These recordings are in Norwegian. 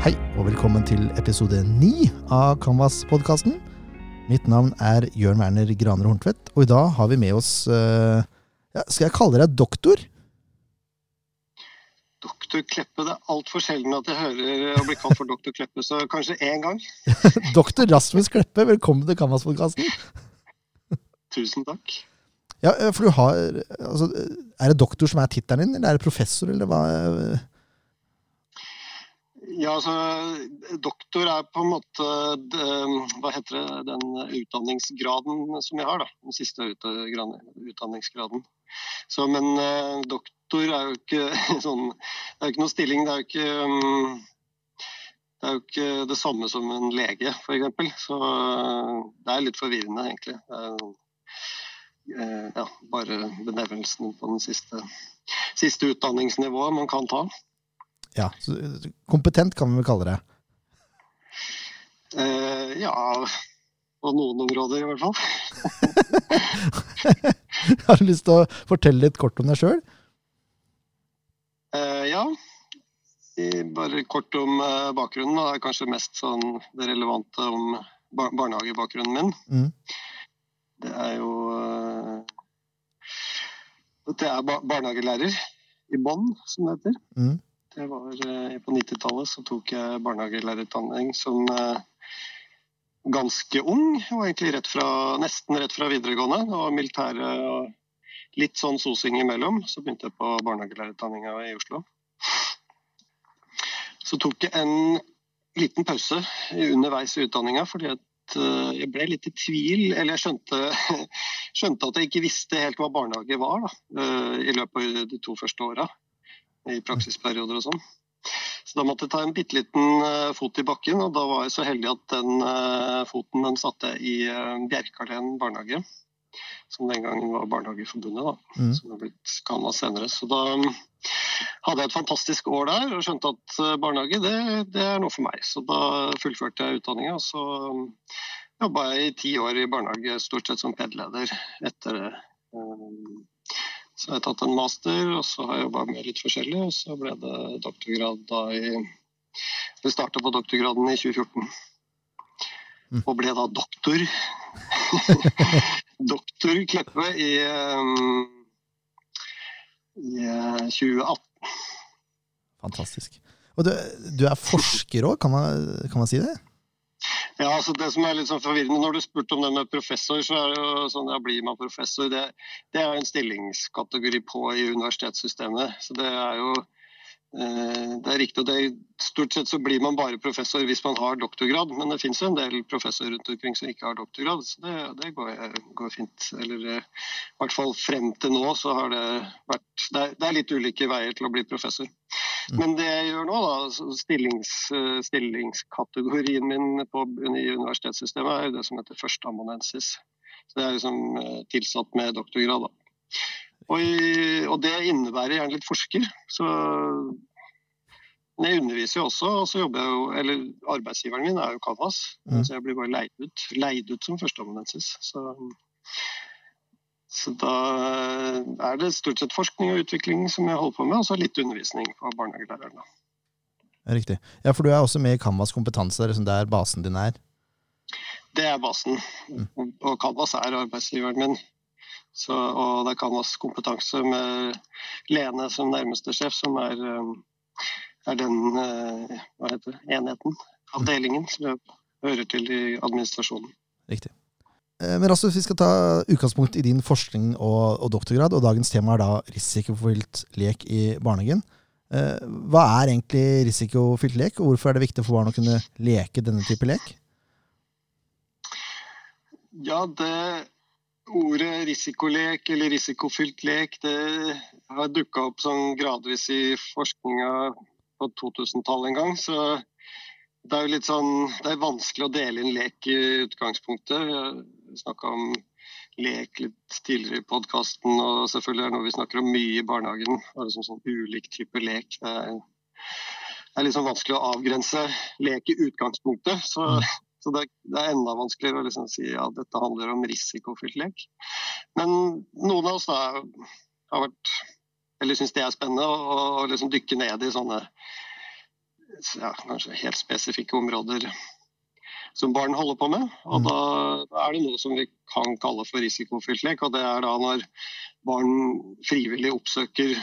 Hei, og velkommen til episode ni av Canvas-podkasten. Mitt navn er Jørn Werner Graner Horntvedt, og i dag har vi med oss uh, ja, Skal jeg kalle deg doktor? Doktor Kleppe. Det er altfor sjelden at jeg hører å bli kalt for doktor Kleppe, så kanskje én gang. Doktor Rasmus Kleppe, velkommen til Canvas-podkasten. Tusen takk. Ja, eh, for du har altså, Er det doktor som er tittelen din, eller er det professor, eller hva? Ja, altså, Doktor er på en måte det, Hva heter det, den utdanningsgraden som jeg har, da. Den siste utdanningsgraden. Så, men eh, doktor er jo ikke sånn Det er jo ikke noe stilling. Det er jo ikke um, det er jo ikke det samme som en lege, f.eks. Så eh, det er litt forvirrende, egentlig. Det er, eh, ja, bare benevnelsen på den siste, siste utdanningsnivået man kan ta. Ja, Kompetent kan vi vel kalle det? Uh, ja, på noen områder i hvert fall. Har du lyst til å fortelle litt kort om deg sjøl? Uh, ja. Bare kort om eh, bakgrunnen. Det er kanskje mest sånn det relevante om barnehagebakgrunnen min. Mm. Det er jo at jeg er barnehagelærer i Bonn, som det heter. Mm. Det var uh, På 90-tallet så tok jeg barnehagelærerutdanning som uh, ganske ung. Og egentlig rett fra, nesten rett fra videregående. Det var militæret og litt sånn sosing imellom. Så begynte jeg på barnehagelærerutdanninga i Oslo. Så tok jeg en liten pause underveis i utdanninga fordi at eh, jeg ble litt i tvil. Eller jeg skjønte, skjønte at jeg ikke visste helt hva barnehage var da, eh, i løpet av de to første åra. I praksisperioder og sånn. Så da måtte jeg ta en bitte liten eh, fot i bakken, og da var jeg så heldig at den foten den satte jeg i Bjerkalen barnehage som den gangen var Barnehageforbundet, da, mm. som er blitt Canva senere. Så da um, hadde jeg et fantastisk år der og skjønte at barnehage det, det er noe for meg. Så da fullførte jeg utdanninga. Så um, jobba jeg i ti år i barnehage, stort sett som PED-leder etter det. Um, så jeg har tatt en master, og så har jeg jobba med litt forskjellig. Og så ble det doktorgrad da i Vi starta på doktorgraden i 2014. Mm. Og ble da doktor. doktor Kleppe i, um, i 2018. Eh, Fantastisk. Og du, du er forsker òg, kan, kan, man si det? Ja, altså det som er litt sånn forvirrende Når du spurte om det med professor, så er det jo sånn ja, blir man professor? Det, det er jo en stillingskategori på i universitetssystemet. Så det er jo Eh, det er riktig, og det, Stort sett så blir man bare professor hvis man har doktorgrad, men det finnes jo en del professorer rundt omkring som ikke har doktorgrad, så det, det går, går, fint. Eller eh, i hvert fall frem til nå så har det vært Det er, det er litt ulike veier til å bli professor. Mm. Men det jeg gjør nå, da, stillings, eh, stillingskategorien min på, i universitetssystemet, er jo det som heter førsteamanuensis. Så det er liksom tilsatt med doktorgrad. da. Og, og, det innebærer gjerne litt forsker. Så men jeg underviser jo også, og så jobber jeg jo Eller arbeidsgiveren min er jo Canvas, mm. så jeg blir bare leid ut, leid ut som førsteamanuensis. Så, så da er det stort sett forskning og utvikling som jeg holder på med, og så litt undervisning for barnehagelærerne. Riktig. Ja, for du er også med i Canvas kompetanse, er der basen din er? Det er basen. Mm. Og Canvas er arbeidsgiveren min. Så, og det er Canvas kompetanse med Lene som nærmeste sjef, som er, um, er den uh, hva heter det, enheten, avdelingen, som hører til i administrasjonen. Riktig. Eh, men Rasmus, Vi skal ta utgangspunkt i din forskning og, og doktorgrad, og dagens tema er da risikofylt lek i barnehagen. Eh, hva er egentlig risikofylt lek, og hvorfor er det viktig for barn å kunne leke denne type lek? Ja, det ordet risikolek eller risikofylt lek det har dukka opp sånn gradvis i forskninga på 2000-tallet en gang. Så det er jo litt sånn Det er vanskelig å dele inn lek i utgangspunktet. Snakka om lek litt tidligere i podkasten, og selvfølgelig er det noe vi snakker om mye i barnehagen. Bare som sånn ulik type lek. Det er, det er liksom vanskelig å avgrense lek i utgangspunktet. Så mm. Så det, det er enda vanskeligere å liksom si at ja, dette handler om risikofylt lek. Men noen av oss da har vært eller syns det er spennende å, å liksom dykke ned i sånne ja, kanskje helt spesifikke områder som barn holder på med. Og Mm. da, da er det noe som vi kan kalle for risikofylt lek. Og det er da når barn frivillig oppsøker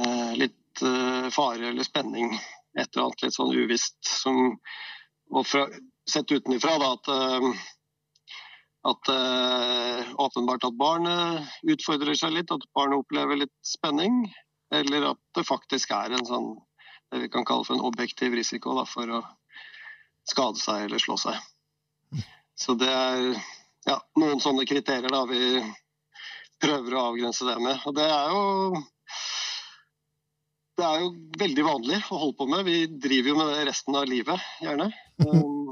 eh, litt eh, fare eller spenning. Et eller annet litt sånn uvisst. Som, og fra, sett utenfra da at eh, at eh, åpenbart at barnet utfordrer seg litt, at barnet opplever litt spenning. Eller at det faktisk er en sånn det vi kan kalle for en objektiv risiko da, for å skade seg eller slå seg. Så det er ja, noen sånne kriterier da vi prøver å avgrense det med. Og det er jo det er jo veldig vanlig å holde på med. Vi driver jo med det resten av livet, gjerne. Um,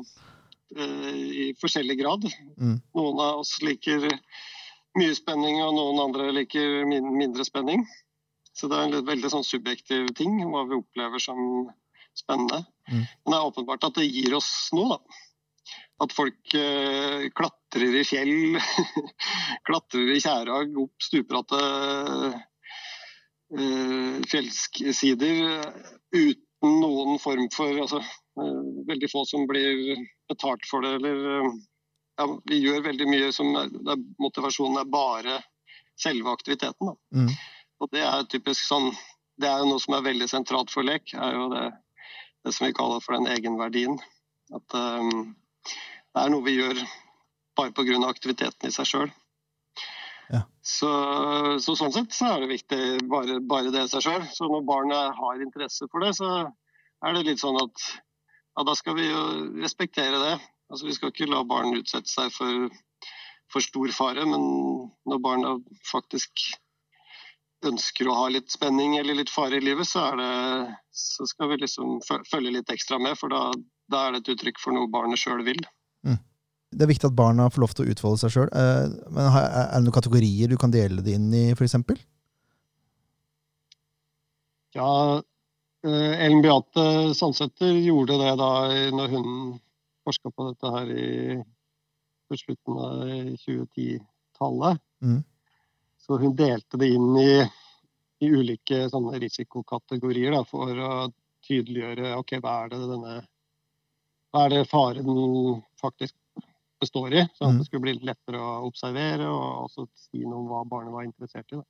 eh, I forskjellig grad. Mm. Noen av oss liker mye spenning, og noen andre liker mindre spenning. Så det er en veldig sånn subjektiv ting, hva vi opplever som spennende. Mm. Men det er åpenbart at det gir oss noe, da. At folk eh, klatrer i fjell, klatrer i tjærag, opp stupbratte eh, fjellsider eh, uten noen form for altså, eh, Veldig få som blir betalt for det, eller eh, ja, Vi gjør veldig mye som er, der motivasjonen er bare selve aktiviteten. Da. Mm. Og det er typisk sånn Det er jo noe som er veldig sentralt for lek, er jo det, det som vi kaller for den egenverdien. At um, det er noe vi gjør bare pga. aktiviteten i seg sjøl. Ja. Så, så sånn sett så er det viktig bare, bare det i seg sjøl. Så når barnet har interesse for det, så er det litt sånn at ja, da skal vi jo respektere det. Altså Vi skal ikke la barn utsette seg for, for stor fare, men når barna faktisk ønsker å ha litt spenning eller litt fare i livet, så, det, så skal vi liksom følge litt ekstra med, for da, da er det et uttrykk for noe barnet sjøl vil. Det er viktig at barna får lov til å utfolde seg sjøl. Men er det noen kategorier du kan dele det inn i, f.eks.? Ja, eh, Ellen Beate Sandsæter gjorde det da når hun forska på dette her i, på slutten av 2010-tallet. Mhm. Så hun delte det inn i, i ulike risikokategorier da, for å tydeliggjøre ok, hva er det denne hva er det faren faktisk består i, sånn at Mhm. det skulle bli lettere å observere og også si noe om hva barnet var interessert i. Da.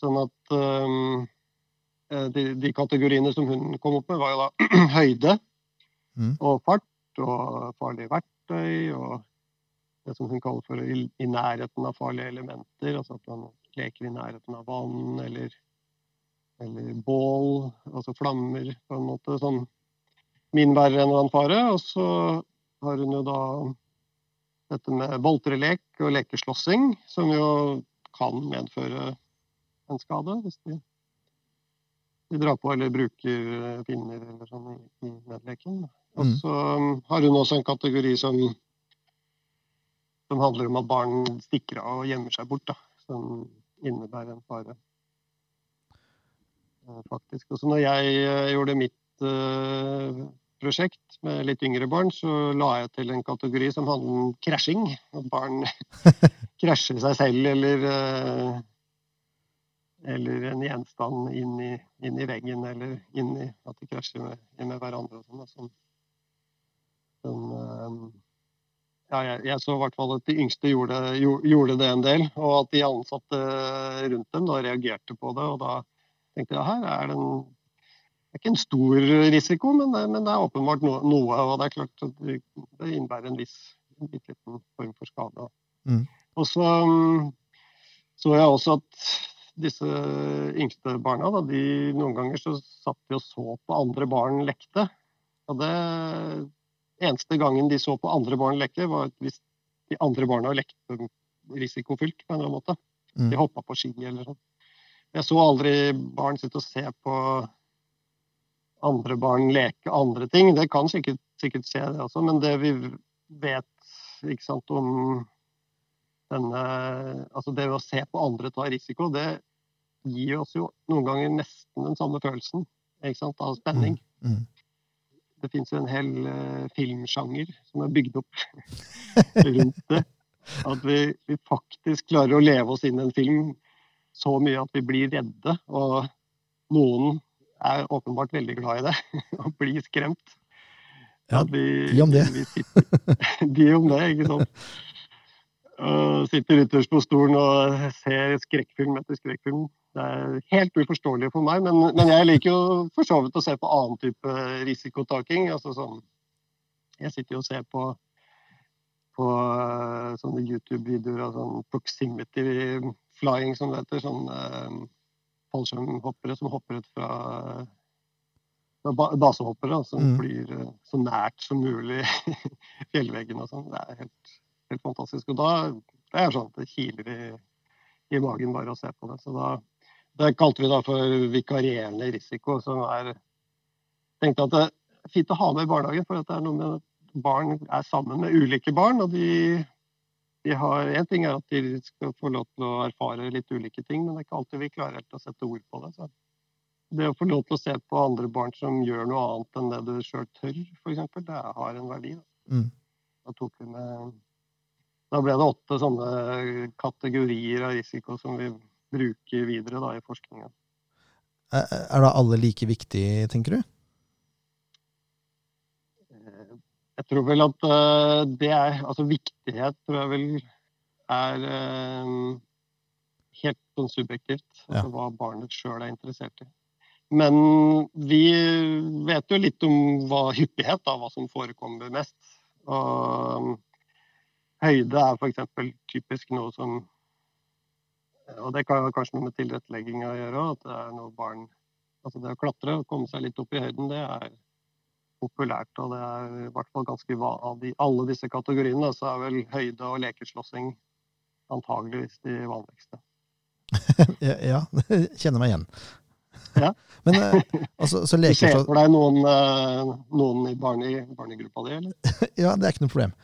Sånn at eh, de, de kategoriene som hun kom opp med, var jo da høyde mm. og fart og farlige verktøy og det som hun kaller for i, i nærheten av farlige elementer. Altså at man leker i nærheten av vann eller, eller bål, altså flammer på en måte. Sånn min verre enn annen fare. Og så har hun jo da dette med boltrelek og lekeslåssing, som jo kan medføre en skade hvis de, de drar på eller bruker eh, pinner eller sånn i, i medleken. Og Mm. så um, har hun også en kategori som, som handler om at barn stikker av og gjemmer seg bort, da, som innebærer en fare. Eh, Faktisk. Også når jeg eh, gjorde mitt eh, prosjekt med litt yngre barn, så la jeg til en kategori som handler om krasjing. At barn krasjer seg selv eller eller en gjenstand inn i, inn i veggen, eller inn i at de krasjer med, med hverandre. og sånn. Som, som ja, jeg, jeg så i hvert fall at de yngste gjorde, gjorde det en del, og at de ansatte rundt dem da reagerte på det. og da tenkte jeg her er det en det er ikke en stor risiko, men det, men det er åpenbart noe, noe. Og det er klart at det, innebærer en viss en liten form for skade. Mm. Og så så jeg også at disse yngste barna, da, de, noen ganger så satt de og så på andre barn lekte. Og det eneste gangen de så på andre barn leke, var hvis de andre barna lekte risikofylt på en eller annen måte. Mm. De hoppa på ski eller sånn. Jeg så aldri barn sitte og se på andre barn leke andre ting. Det kan sikkert, sikkert skje, det også, men det vi vet sant, om denne Altså det å se på andre ta risiko, det gir oss jo noen ganger nesten den samme følelsen av spenning. Mm. Det fins jo en hel eh, filmsjanger som er bygd opp rundt det. At vi, vi faktisk klarer å leve oss inn i en film så mye at vi blir redde. Og noen er åpenbart veldig glad i det. og blir skremt. Ja, de, de om det. De, sitter, de om det, ikke sant. Og sitter ytterst på stolen og ser skrekkfilm etter skrekkfilm. Det er helt uforståelig for meg, men, men jeg liker jo for så vidt å se på annen type risikotaking. Altså sånn Jeg sitter jo og ser på, på sånne YouTube-videoer av sånn proximity flying, som det heter. Sånn eh, fallskjermhoppere som hopper ut fra basehoppere som mm. flyr eh, så nært som mulig fjellveggen og sånn. Det er helt, helt, fantastisk. Og da det er sånn at det kiler i, i, magen bare å se på det. Så da det kalte vi da for vikarierende risiko, som er tenkte at det er fint å ha med i barnehagen, for det er noe med at barn er sammen med ulike barn. og de, de har, En ting er at de skal få lov til å erfare litt ulike ting, men det er ikke alltid vi klarer helt å sette ord på det. Så det å få lov til å se på andre barn som gjør noe annet enn det du sjøl tør, f.eks., det har en verdi. Da. Mm. Da, med, da, ble det åtte sånne kategorier av risiko som vi bruker videre da, i forskningen. Er da alle like viktige, tenker du? Eh, jeg tror vel at eh, det er Altså viktighet tror jeg vel er eh, helt sånn subjektivt. Altså ja. hva barnet sjøl er interessert i. Men vi vet jo litt om hva hyppighet, da, hva som forekommer mest. Og høyde er f.eks. typisk noe som Og det kan kanskje noe med tilrettelegging å gjøre. At det er noe barn Altså det å klatre og komme seg litt opp i høyden, det er populært. Og det er i hvert fall ganske av de, alle disse kategoriene, så er vel høyde og lekeslåssing antageligvis de vanligste. ja, kjenner meg igjen. Ja. Men eh, altså, så leker Du ser for deg noen, eh, noen i barne, barnegruppa di, eller? ja, det er ikke noe problem.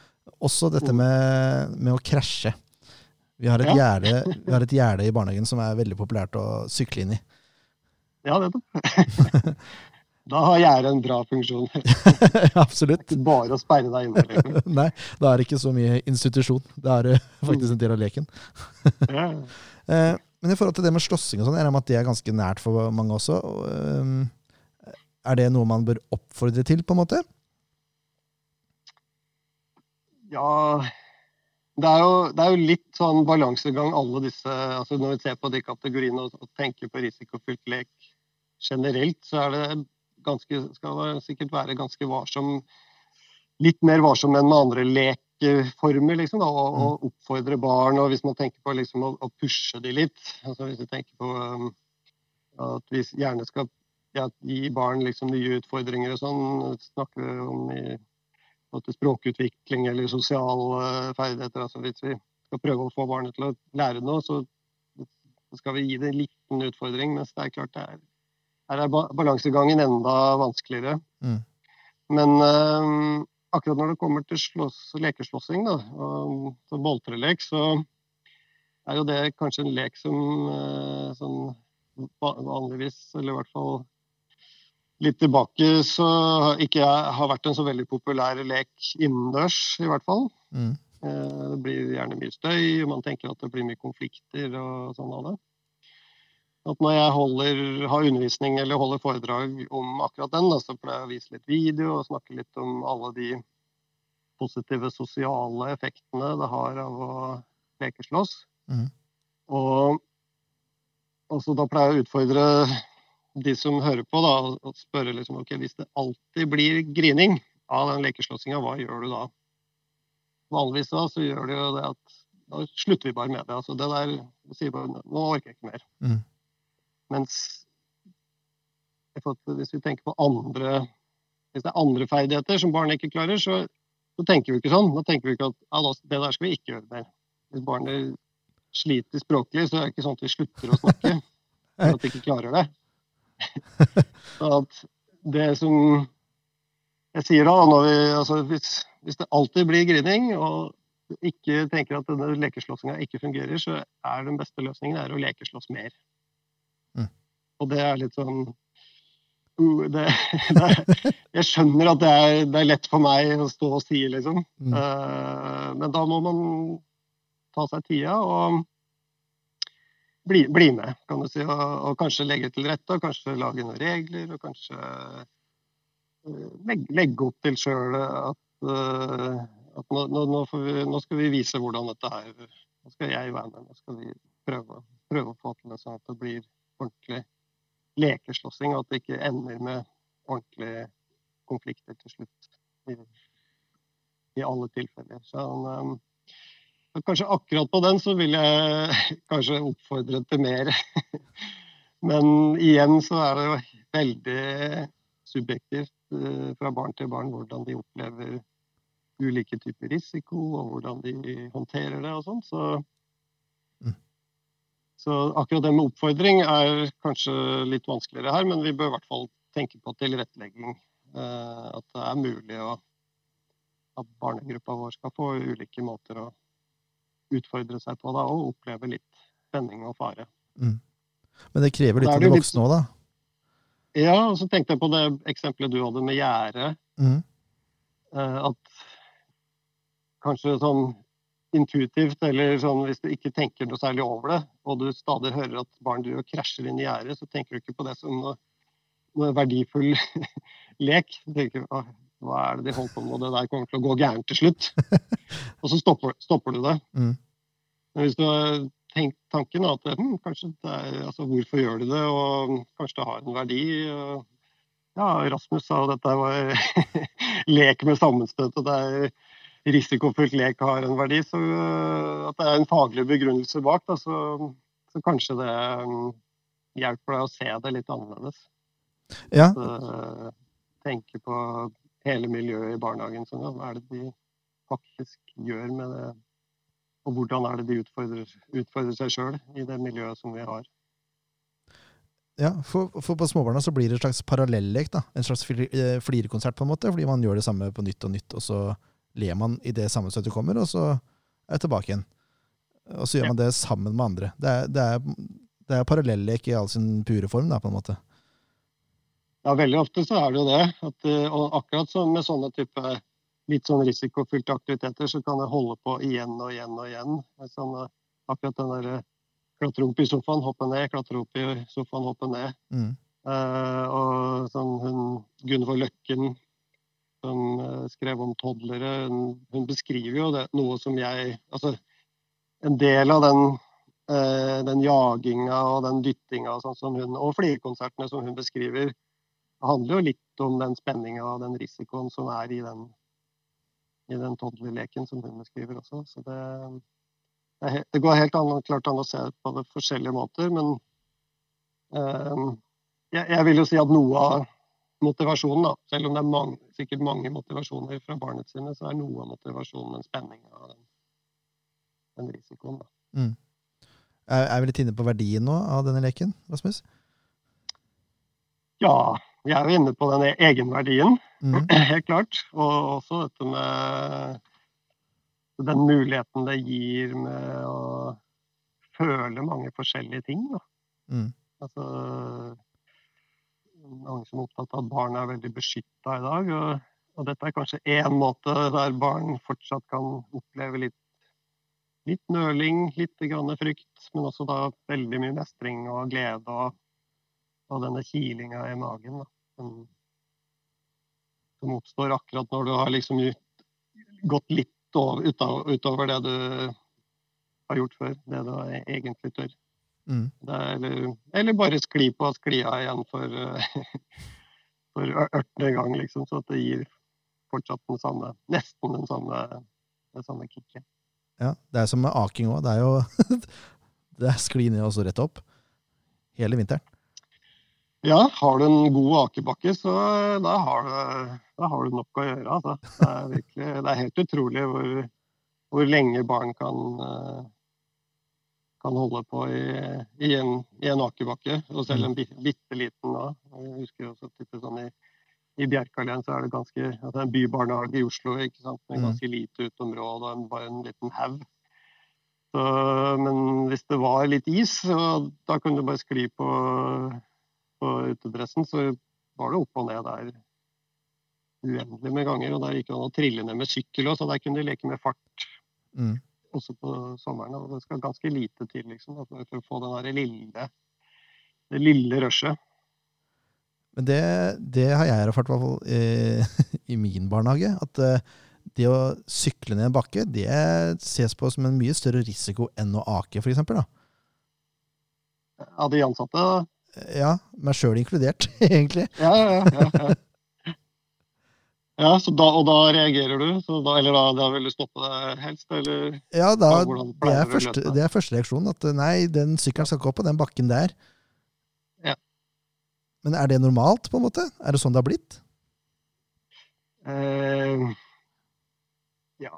Også dette mm. med, med å krasje. Vi har, et ja. gjerde, i barnehagen som er veldig populært å sykle inn i. Ja, det da. Da har gjerdet en bra funksjon. Absolutt. Ikke bare å sperre deg inne. Liksom. Nei, da er det ikke så mye institusjon. Da er det faktisk en del av leken. ja. Eh, men i forhold til det med slåssing og sånn, jeg regner med at det er ganske nært for mange også. Er det noe man bør oppfordre til, på en måte? Ja det er, jo, det er jo litt sånn balansegang alle disse altså Når vi ser på de kategoriene og, og tenker på risikofylt lek generelt, så er det ganske, skal det sikkert være ganske varsom Litt mer varsom enn med andre lekeformer, liksom, da, og, og, mm. oppfordre barn. Og hvis man tenker på liksom, å, å, pushe de litt altså Hvis vi tenker på um, at vi gjerne skal ja, gi barn liksom, nye utfordringer og sånn, snakker vi om i språkutvikling eller sosiale ferdigheter. altså Hvis vi skal prøve å få barnet til å lære noe, så skal vi gi det en liten utfordring. Mens det er klart det er, her er balansegangen enda vanskeligere. Mm. Men øh, akkurat når det kommer til slåss, lekeslåssing da, og, og boltrelek, så er jo det kanskje en lek som øh, sånn, vanligvis, eller i hvert fall litt tilbake, så ikke har vært en så veldig populær lek innendørs, i hvert fall. Mm. Eh, det blir gjerne mye støy, og man tenker at det blir mye konflikter og sånn av det at når jeg holder, har undervisning eller holder foredrag om akkurat den, da, så pleier jeg å vise litt video og snakke litt om alle de positive sosiale effektene det har av å lekeslåss. Mm. Og, og, så da pleier jeg å utfordre de som hører på, da, og spørre liksom, ok, hvis det alltid blir grining av den lekeslåssinga, hva gjør du da? Vanligvis da, så gjør det jo det at da slutter vi bare med det. altså det der, sier bare, Nå orker jeg ikke mer. Mm. Mens hvis vi tenker på andre hvis det er andre ferdigheter som barnet ikke klarer, så, så, tenker vi ikke sånn. Da tenker vi ikke at ja, det der skal vi ikke gjøre mer. Hvis barnet sliter språklig, så er det ikke sånn at vi slutter å snakke at de ikke klarer det. At det som jeg sier da, vi, altså hvis, hvis, det alltid blir grining, og ikke tenker at denne lekeslåssinga ikke fungerer, så er den beste løsningen å lekeslåss mer. Og det er litt sånn uh, det, det, Jeg skjønner at det er, det er, lett for meg å stå og si, liksom. Mm. Uh, men da må man ta seg tida. Og bli, bli, med, kan du si. Og, og, kanskje legge til rette, og kanskje lage noen regler. Og kanskje uh, legge, legge, opp til sjøl at, uh, at nå, nå, vi, nå, skal vi vise hvordan dette er. Nå skal jeg være med. Nå skal vi prøve, prøve å få til det sånn at det blir ordentlig lekeslåssing, og at det ikke ender med ordentlige konflikter til slutt. I, i alle tilfeller. Så, um, kanskje akkurat på den så vil jeg kanskje oppfordre til mer. Men igjen så er det jo veldig subjektivt uh, fra barn til barn hvordan de opplever ulike typer risiko, og hvordan de håndterer det og sånn. Så så akkurat det med oppfordring er kanskje litt vanskeligere her, men vi bør i hvert fall tenke på tilrettelegging. Eh, at det er mulig å, at barnegruppa vår skal få ulike måter å utfordre seg på da, og oppleve litt spenning og fare. Mm. Men det krever litt av de voksne òg, da? Ja, og så tenkte jeg på det eksempelet du hadde med gjerdet. Mm. Eh, at kanskje sånn intuitivt, eller sånn hvis du ikke tenker noe særlig over det, og du stadig hører at barn driver krasjer inn i gjerdet, så tenker du ikke på det som noe, noe verdifull lek. Du tenker hva er det de holder på med, det der kommer til å gå gærent til slutt. og så stopper, stopper du det. Mm. Men hvis du tenkt tanken at hm, kanskje det er, altså, hvorfor gjør du det, og kanskje det har en verdi. ja, Rasmus sa at dette var lek med sammenstøt. og det er risikofylt lek har en verdi, så øh, at det er en faglig begrunnelse bak, da, så, så, kanskje det um, hjelper deg å se det litt annerledes. Ja. At, uh, tenke på hele miljøet i barnehagen. Sånn, ja, hva er det de faktisk gjør med det? Og hvordan er det de utfordrer, utfordrer seg sjøl i det miljøet som vi har? Ja, for, for, på småbarna så blir det en slags parallellek. En slags eh, flirekonsert, på en måte, fordi man gjør det samme på nytt og nytt. og så ler man i det sammenstøtet kommer, og så er det tilbake igjen. Og så gjør man det sammen med andre. Det er, det er, det er parallellek i all sin pure form, da, på en måte. Ja, veldig ofte så er det jo det. At, eh, og akkurat som med sånne type litt sånn risikofylte aktiviteter, så kan jeg holde på igjen og igjen og igjen. Sånn, akkurat den der eh, klatre opp i sofaen, hoppe ned, klatre opp i sofaen, hoppe ned. Mm. Uh, og sånn hun Gunvor Løkken som uh, skrev om toddlere. Hun beskriver jo det, noe som jeg Altså en del av den, den jaginga og den dyttinga og sånn som hun, og flirekonsertene som hun beskriver, handler jo litt om den spenninga og den risikoen som er i den, i den toddlerleken som hun beskriver også. Så det, det, går helt an, klart an å se på det forskjellige måter, men eh, jeg, jeg, vil jo si at noe av motivasjonen, da. Selv om det er mange, sikkert mange motivasjoner fra barnet sine, så er noe av motivasjonen en spenning av den, den risikoen. Da. Mm. Er, er vi litt inne på verdien nå av denne leken, Rasmus? Ja, vi er jo inne på den egenverdien, mm. helt klart. Og også dette med den muligheten det gir med å føle mange forskjellige ting. Da. Mm. Altså mange som er opptatt av at barn er veldig beskytta i dag. Og, og, dette er kanskje én måte der barn fortsatt kan oppleve litt, litt nøling, litt grann frykt, men også da veldig mye mestring og glede og, og denne kilinga i magen. Da, som, som, oppstår akkurat når du har liksom gått litt over, utover det du har gjort før, det du egentlig tør. Mm. Eller, eller, bare skli på sklia igjen for, for ørtende gang, liksom. Så at det gir fortsatt den samme, nesten den samme, det samme kicket. Ja, det er som med aking òg. Det er jo det er skli ned og så rett opp. Hele vinteren. Ja, har du en god akebakke, så da har du, da har du nok å gjøre. Altså. Det, er virkelig, det er helt utrolig hvor, hvor lenge barn kan uh, kan holde på i, i, en, i en, akebakke. Og selv en bitte liten da. Jeg husker også at sånn i, i Bjerkalien så er det ganske altså en bybarnehage i Oslo ikke sant? med mm. ganske lite uteområde og bare en liten haug. Men hvis det var litt is, så da kunne du bare skli på, på utedressen, så var det opp og ned der uendelig med ganger. Og der gikk det an å trille ned med sykkel òg, så der kunne de leke med fart. Mm også på sommeren. Og det skal ganske lite til liksom, for å få den der lille, det lille rushet. Men det, det har jeg erfart, i hvert fall i, i min barnehage. At uh, det å sykle ned en bakke, det ses på som en mye større risiko enn å ake, f.eks. Av de ansatte? Ja, meg sjøl inkludert, egentlig. Ja, ja, ja. ja. Ja, da, Og da reagerer du? Da, eller da, da, vil du stoppe det helst? Eller, ja, da, det, er første, det er første reaksjon. At nei, den sykkelen skal gå på den bakken der. Ja. Men er det normalt, på en måte? Er det sånn det har blitt? Eh, ja,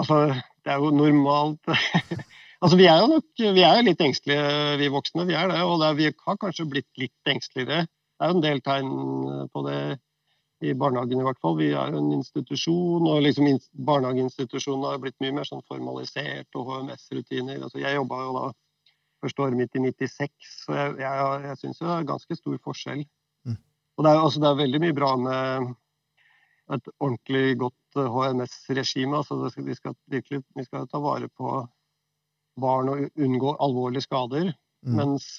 altså Det er jo normalt Altså, Vi er jo nok, vi er litt engstelige, vi voksne. Vi er det, og det er, vi har kanskje blitt litt engsteligere. Det er jo en del tegn på det i barnehagen i hvert fall. Vi er jo en institusjon, og liksom barnehageinstitusjonen har blitt mye mer sånn formalisert og HMS-rutiner. Altså, jeg jobba jo da første året mitt i 96, så jeg, jeg, jeg syns det er ganske stor forskjell. Mm. Og det er, altså, det er, veldig mye bra med et ordentlig godt HMS-regime. Altså, vi, skal virkelig, vi skal ta vare på barn å unngå alvorlige skader. Mm. Mens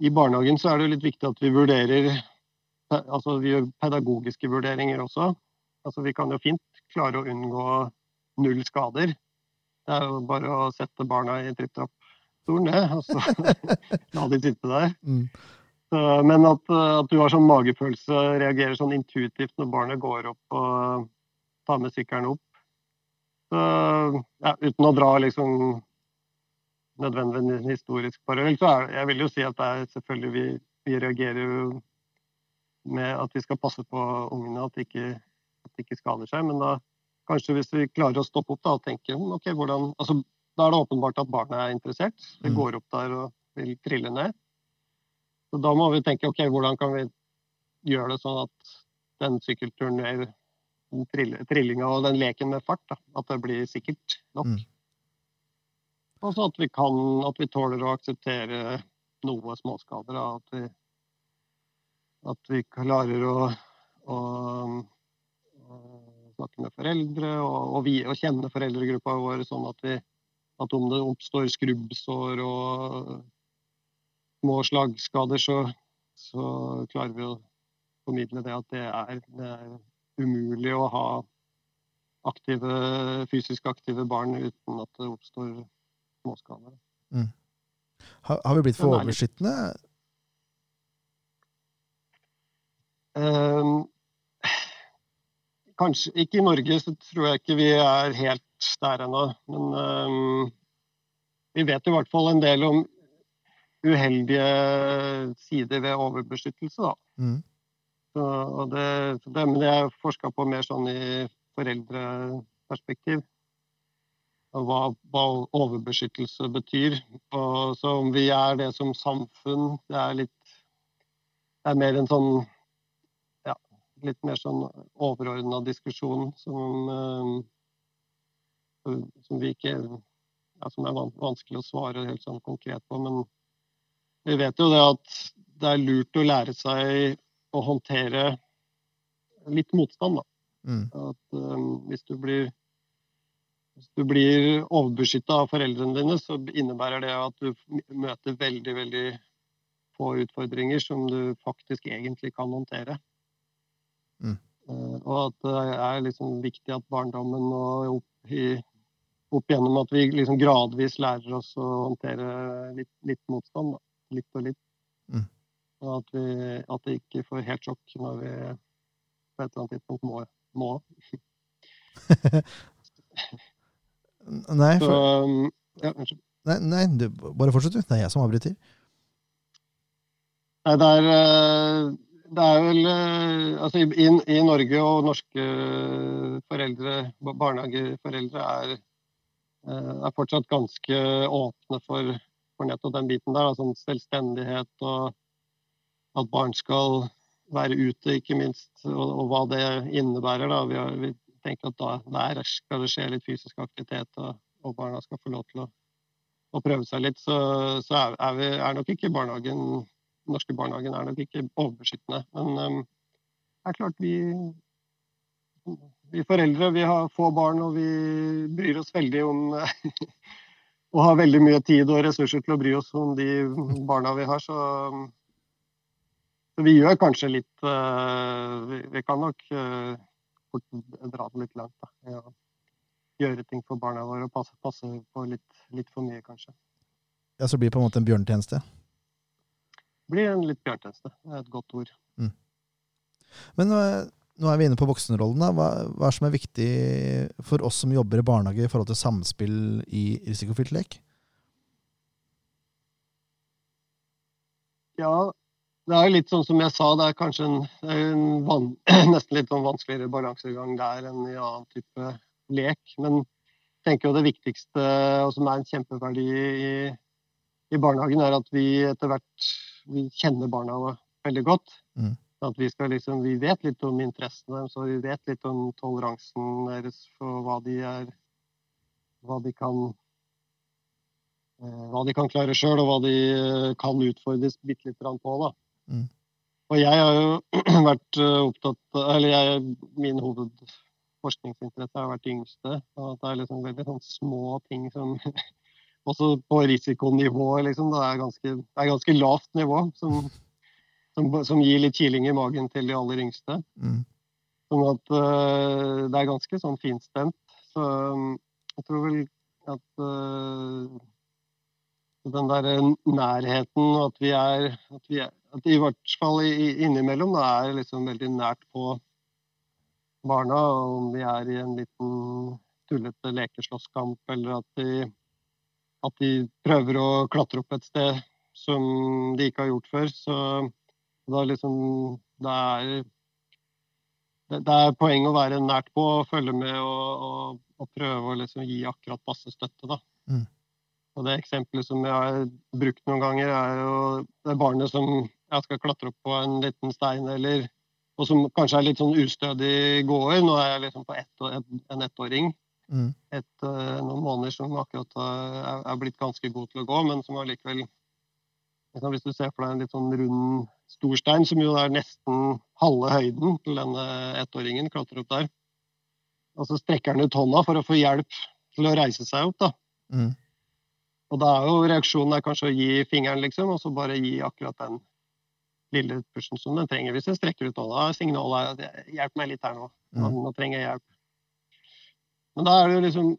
i barnehagen så er det litt viktig at vi vurderer altså vi gjør pedagogiske vurderinger også. Altså vi kan jo fint klare å unngå null skader. Det er jo bare å sette barna i tripp-trapp-stolen, det, og så la de sitte der. Mm. Så, men at, at, du har sånn magefølelse, reagerer sånn intuitivt når barnet går opp og tar med sykkelen opp. Så, ja, uten å dra liksom nødvendigvis en historisk parallell, så er, jeg vil jo si at det er selvfølgelig vi, vi reagerer jo med at vi skal passe på ungene, at de ikke, at de ikke skader seg. Men da kanskje hvis vi klarer å stoppe opp da, og tenke hm, ok, hvordan, altså, Da er det åpenbart at barnet er interessert. Det mm. går opp der og vil trille ned. Så Da må vi tenke ok, hvordan kan vi gjøre det sånn at den sykkelturen eller trillinga og den leken med fart, da, at det blir sikkert nok. Mm. Og så at vi kan, at vi tåler å akseptere noe småskader. At vi at vi klarer å, å, å snakke med foreldre og, og, vi, og, kjenne foreldregruppa vår, sånn at, vi, at om det oppstår skrubbsår og små slagskader, så, så, klarer vi å formidle det at det er, det er umulig å ha aktive, fysisk aktive barn uten at det oppstår småskader. Mm. Har, har, vi blitt for overbeskyttende? Um, kanskje ikke i Norge, så tror jeg ikke vi er helt der ennå. Men um, vi vet i hvert fall en del om uheldige sider ved overbeskyttelse, da. Mm. Så, det, det, men det er forska på mer sånn i foreldreperspektiv. Hva, hva overbeskyttelse betyr. Og, så om vi er det som samfunn, det er litt Det er mer en sånn Ja, litt mer sånn overordna diskusjon som, uh, som vi ikke ja, Som er vanskelig å svare helt sånn konkret på. Men vi vet jo det at det er lurt å lære seg å håndtere litt motstand. da. Mm. At um, hvis du blir hvis du blir overbeskytta av foreldrene dine, så innebærer det at du møter veldig, veldig få utfordringer som du faktisk egentlig kan håndtere. Mm. Eh, og at det er liksom viktig at barndommen og opp, i, opp igjennom at vi liksom gradvis lærer oss å håndtere litt, litt motstand. Da. Litt og litt. Mm. Og at, vi, at det ikke får helt sjokk når vi på et eller annet tidspunkt må. må. nei, for... Så, um, ja, nei, nei du, bare fortsett, du. Det er jeg som avbryter. Nei, det er uh, det er vel eh, altså i, i, Norge og norske foreldre, barnehageforeldre, er, eh, er fortsatt ganske åpne for, for nettopp den biten der. Altså selvstendighet og at barn skal være ute, ikke minst. Og, og hva det innebærer. Da. Vi, har, vi tenker at da, der skal det skje litt fysisk aktivitet, og, og barna skal få lov til å, å prøve seg litt. Så, så er, er, vi, er nok ikke barnehagen norske barnehagen er nok ikke overbeskyttende. Men um, det er klart vi vi foreldre vi har få barn, og vi bryr oss veldig om Og har veldig mye tid og ressurser til å bry oss om de barna vi har. Så, så vi gjør kanskje litt uh, vi, vi, kan nok uh, dra det litt langt. Da. Gjøre ting for barna våre og passe, passe på litt, litt, for mye, kanskje. Ja, Så blir det på en måte en bjørnetjeneste? Blir en litt bjørnetjeneste. Det er et godt ord. Mm. Men nå er vi inne på voksenrollen. Hva, hva er som er viktig for oss som jobber i barnehage i forhold til samspill i risikofylt lek? Ja, det er litt sånn som jeg sa, det er kanskje en, en van, nesten litt sånn vanskeligere balansegang der enn i annen type lek. Men jeg tenker jo det viktigste, og som er en kjempeverdi i, i barnehagen, er at vi etter hvert vi kjenner barna veldig godt. Mm. At vi, liksom, vi, vet litt om interessene deres, og vi vet litt om toleransen deres for hva de er Hva de kan eh, hva de kan klare sjøl, og hva de eh, kan utfordres bitte litt på. Da. Mm. Og jeg har jo vært eh, opptatt Eller jeg, min hovedforskningsinteresse har vært yngste. Og at det er liksom veldig sånn små ting som Også på risikonivå, liksom. Det er ganske, det er ganske lavt nivå. som som, som, gir litt kiling i magen til de aller yngste. Mm. Sånn at uh, det er ganske sånn finstemt. Så um, jeg tror vel at uh, den der nærheten, og at vi er at, vi er, at i hvert fall innimellom da, er liksom veldig nært på barna. Om de er i en liten tullete lekeslåsskamp, eller at de, at de prøver å klatre opp et sted som de ikke har gjort før. Så da liksom, det er, det er poeng å være nært på og følge med og, og, og prøve å liksom gi akkurat passe støtte. da. Mm. Og Det eksempelet som jeg har brukt noen ganger, er jo det barnet som jeg skal klatre opp på en liten stein, eller, og som kanskje er litt sånn ustødig gåer. Nå er jeg liksom på ett, en ettåring. Mm. Et, eh, noen måneder som akkurat er, er blitt ganske god til å gå, men som allikevel liksom Hvis du ser for deg en litt sånn rund storstein, som jo er nesten halve høyden til denne ettåringen, klatrer opp der. Og så strekker han ut hånda for å få hjelp til å reise seg opp, da. Mm. Og da er jo reaksjonen er kanskje å gi fingeren, liksom, og så bare gi akkurat den lille pushen som den trenger. Hvis jeg strekker ut hånda, signalet er at 'hjelp meg litt her nå', nå, mm. nå trenger jeg hjelp. Men da er det jo liksom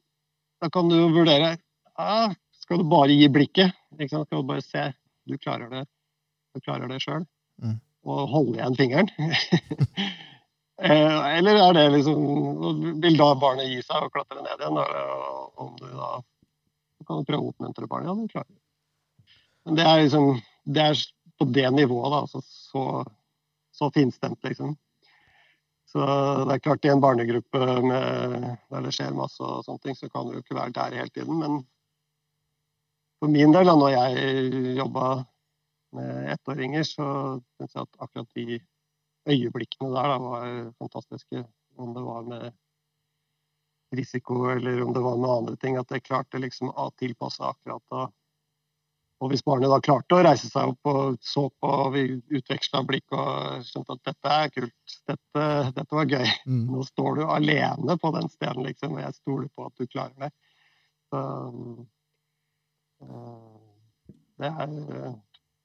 Da kan du jo vurdere ah, Skal du bare gi blikket? Skal du bare se du klarer det, du klarer det sjøl mm. og holde igjen fingeren. Eh, eller er det liksom Vil da barnet gi seg og klatre ned igjen? Og om du da kan du prøve å oppmuntre barnet. Ja, du klarer det. Men det er liksom Det er på det nivået, da. Altså så, så finstemt, liksom. Så det er klart, i en barnegruppe med, der det skjer masse og sånne ting, så kan du jo ikke være der hele tiden. Men for min del, da når jeg jobba med ettåringer, så syns jeg at akkurat de øyeblikkene der da, var fantastiske. Om det var med risiko eller om det var med andre ting. At jeg klarte liksom å tilpasse akkurat da. Og hvis barnet da klarte å reise seg opp og så på, og vi utveksla blikk og skjønte at dette er kult, dette, dette var gøy. Mm. Nå står du alene på den steden, liksom, og jeg stoler på at du klarer det. Så, eh, det er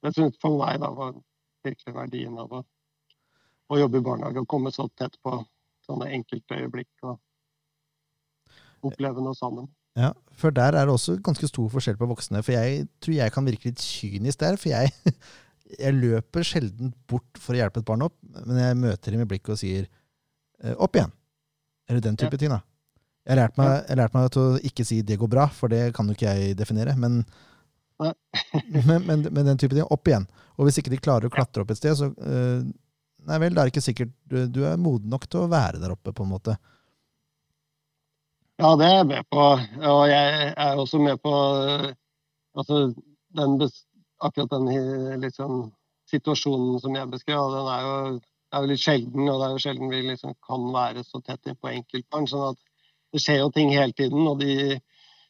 det syns for meg da var virkelig verdien av å, å, jobbe i barnehage og komme så tett på sånne enkeltøyeblikk og oppleve noe sammen. Ja, for der er det også ganske stor forskjell på voksne. For jeg tror jeg kan virke litt kynisk der. For jeg, jeg løper sjelden bort for å hjelpe et barn opp, men jeg møter dem i blikket og sier eh, 'opp igjen'. Eller den type ja. ting. da. Jeg har lært meg, jeg lært meg til å ikke si 'det går bra', for det kan jo ikke jeg definere. Men men, men, men, den type ting. Opp igjen. Og hvis ikke de klarer å klatre opp et sted, så uh, Nei vel, det er ikke sikkert du, du, er moden nok til å være der oppe, på en måte. Ja, det er jeg med på. Og jeg er også med på uh, altså, den, akkurat den liksom, situasjonen som jeg beskrev, den er jo, er jo, litt sjelden. Og det er jo sjelden vi liksom kan være så tett innpå enkeltbarn. sånn at det skjer jo ting hele tiden. og de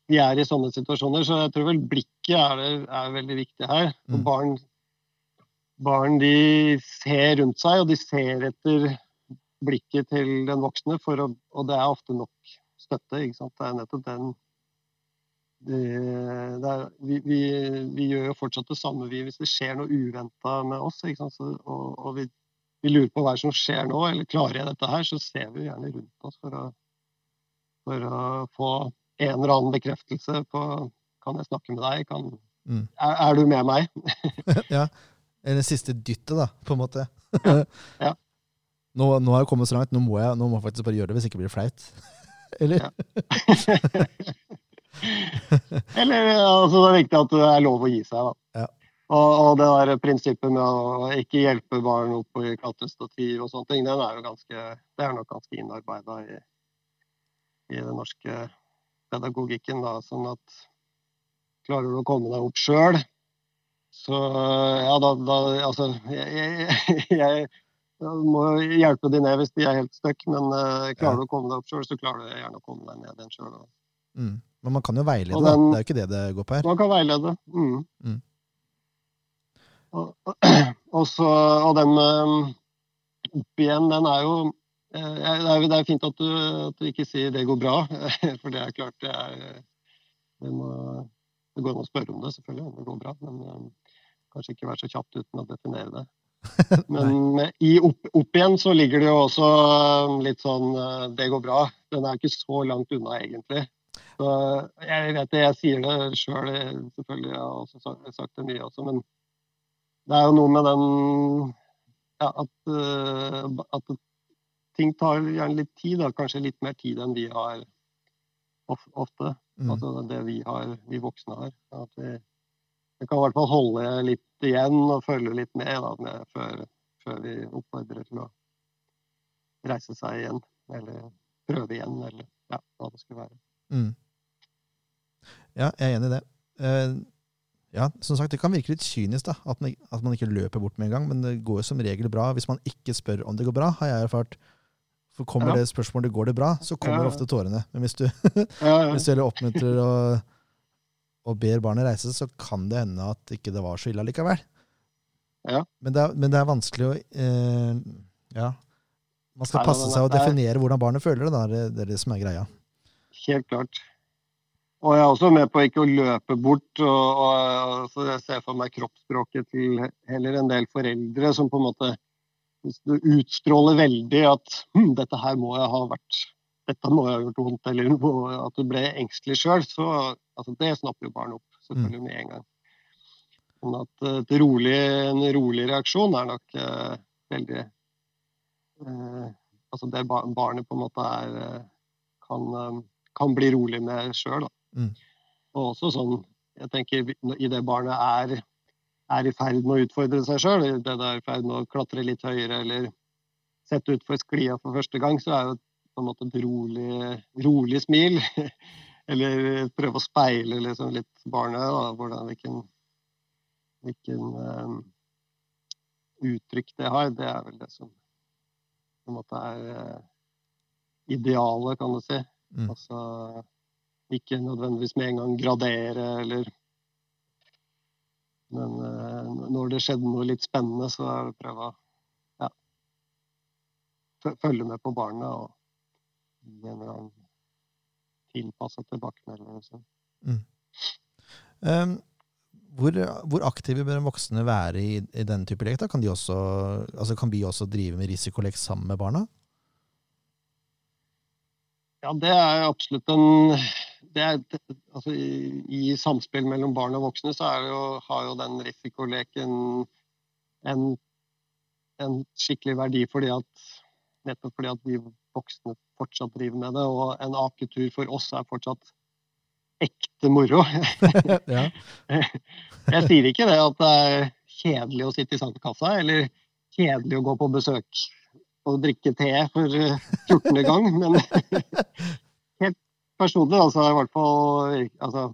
de, er i sånne situasjoner. Så jeg tror vel blikket er, er veldig viktig her. Og Barn, barn, de ser rundt seg, og de ser etter blikket til den voksne, for å, og det er ofte nok støtte. Det er nettopp den det, det er, vi, vi, vi, gjør jo fortsatt det samme vi, hvis det skjer noe uventa med oss. Så, og, og vi, vi, lurer på hva som skjer nå, eller klarer jeg dette her, så ser vi gjerne rundt oss for å, for å få en eller annen bekreftelse på Kan jeg snakke med deg? Kan, mm. er, er, du med meg? ja. Eller siste dyttet, da, på en måte. ja. ja. Nå, nå, har jeg kommet så langt, nå må jeg, nå må jeg faktisk bare gjøre det hvis ikke blir det flaut. Eller? Eller altså, det er viktig at det er lov å gi seg, da. Ja. Og, og, det der prinsippet med å ikke hjelpe barn opp i kattestativ og sånne ting, den er jo ganske, det er nok ganske innarbeida i, i den norske pedagogikken. Da, sånn at klarer du å komme deg opp sjøl, så ja, da, da Altså, jeg, jeg, jeg må hjelpe de ned hvis de er helt stuck, men uh, klarer ja. du å komme deg opp sjøl, så klarer du gjerne å komme deg ned igjen sjøl. Mm. Men man kan jo veilede, den, det er jo ikke det det går på her. Man kan veilede. Mm. Mm. Og, og, så, og den um, opp igjen, den er jo eh, det er, det fint at du, at du, ikke sier 'det går bra', for det er klart det er Det, må, det går an å spørre om det, selvfølgelig, om det går bra. Men kanskje ikke være så kjapt uten å definere det. Men i opp, opp, igjen så ligger det jo også um, litt sånn uh, Det går bra. Den er ikke så langt unna, egentlig. Så jeg vet det, jeg sier det sjøl, selvfølgelig. Jeg har også sagt, sagt, det mye også. Men det er jo noe med den ja, at, at, ting tar gjerne litt tid. Da. Kanskje litt mer tid enn vi har ofte. Mm. Altså det vi, har, vi voksne har. At vi, vi kan i hvert fall holde litt igjen og følge litt med, da, med før, før, vi oppfordrer til å reise seg igjen. Eller prøve igjen, eller ja, hva det skulle være. Mm. Ja, jeg er enig i det. Uh, ja, som sagt, Det kan virke litt kynisk da, at man, at man, ikke løper bort med en gang, men det går som regel bra hvis man ikke spør om det går bra, har jeg erfart. For kommer ja. det spørsmålet går det bra, så kommer ja. ofte tårene. Men hvis du, hvis du oppmuntrer og og ber barnet reise, så kan det hende at ikke det var så ille likevel. Ja. Men, det er, men, det er, vanskelig å eh, Ja. Man skal passe seg og definere hvordan barnet føler det. Det er det som er greia. Helt klart. Og jeg er også med på ikke å løpe bort. og, og så Jeg ser for meg kroppsspråket til heller en del foreldre som på en måte utstråler veldig at hm, dette her må jeg ha vært dette må ha gjort vondt, eller at du ble engstelig sjøl, så altså, det snapper jo barn opp selvfølgelig med en gang. Sånn at rolig, en rolig reaksjon er nok uh, veldig uh, Altså det barnet på en måte er kan, kan, bli rolig med sjøl. Mm. Og også sånn Jeg tenker i det barnet er, er i ferd med å utfordre seg sjøl, det det er i ferd med å klatre litt høyere eller sette utfor sklia for første gang, så er jo på en måte et rolig, rolig smil. Eller prøve å speile liksom litt barnet. Da, hvordan, hvilken hvilken um, uttrykk det har. Det er vel det som på en måte er uh, idealet, kan du si. Mm. Altså ikke nødvendigvis med en gang gradere eller Men uh, når det skjedde noe litt spennende, så er det prøve å ja, følge med på barnet og gi en tilpassa tilbakemelding. Mm. Um, hvor, hvor, aktive bør voksne være i, i denne type lek? Kan, de også, altså kan vi også drive med risikolek sammen med barna? Ja, det er absolutt en det er, altså, i, i, samspill mellom barn og voksne så jo, har jo den risikoleken en, en skikkelig verdi fordi at nettopp fordi at vi voksne fortsatt driver med det. Og en aketur for oss er fortsatt ekte moro. jeg sier ikke det at det er kjedelig å sitte i sandkassa, eller kjedelig å gå på besøk og drikke te for 14. gang, men helt personlig, altså, i hvert fall altså,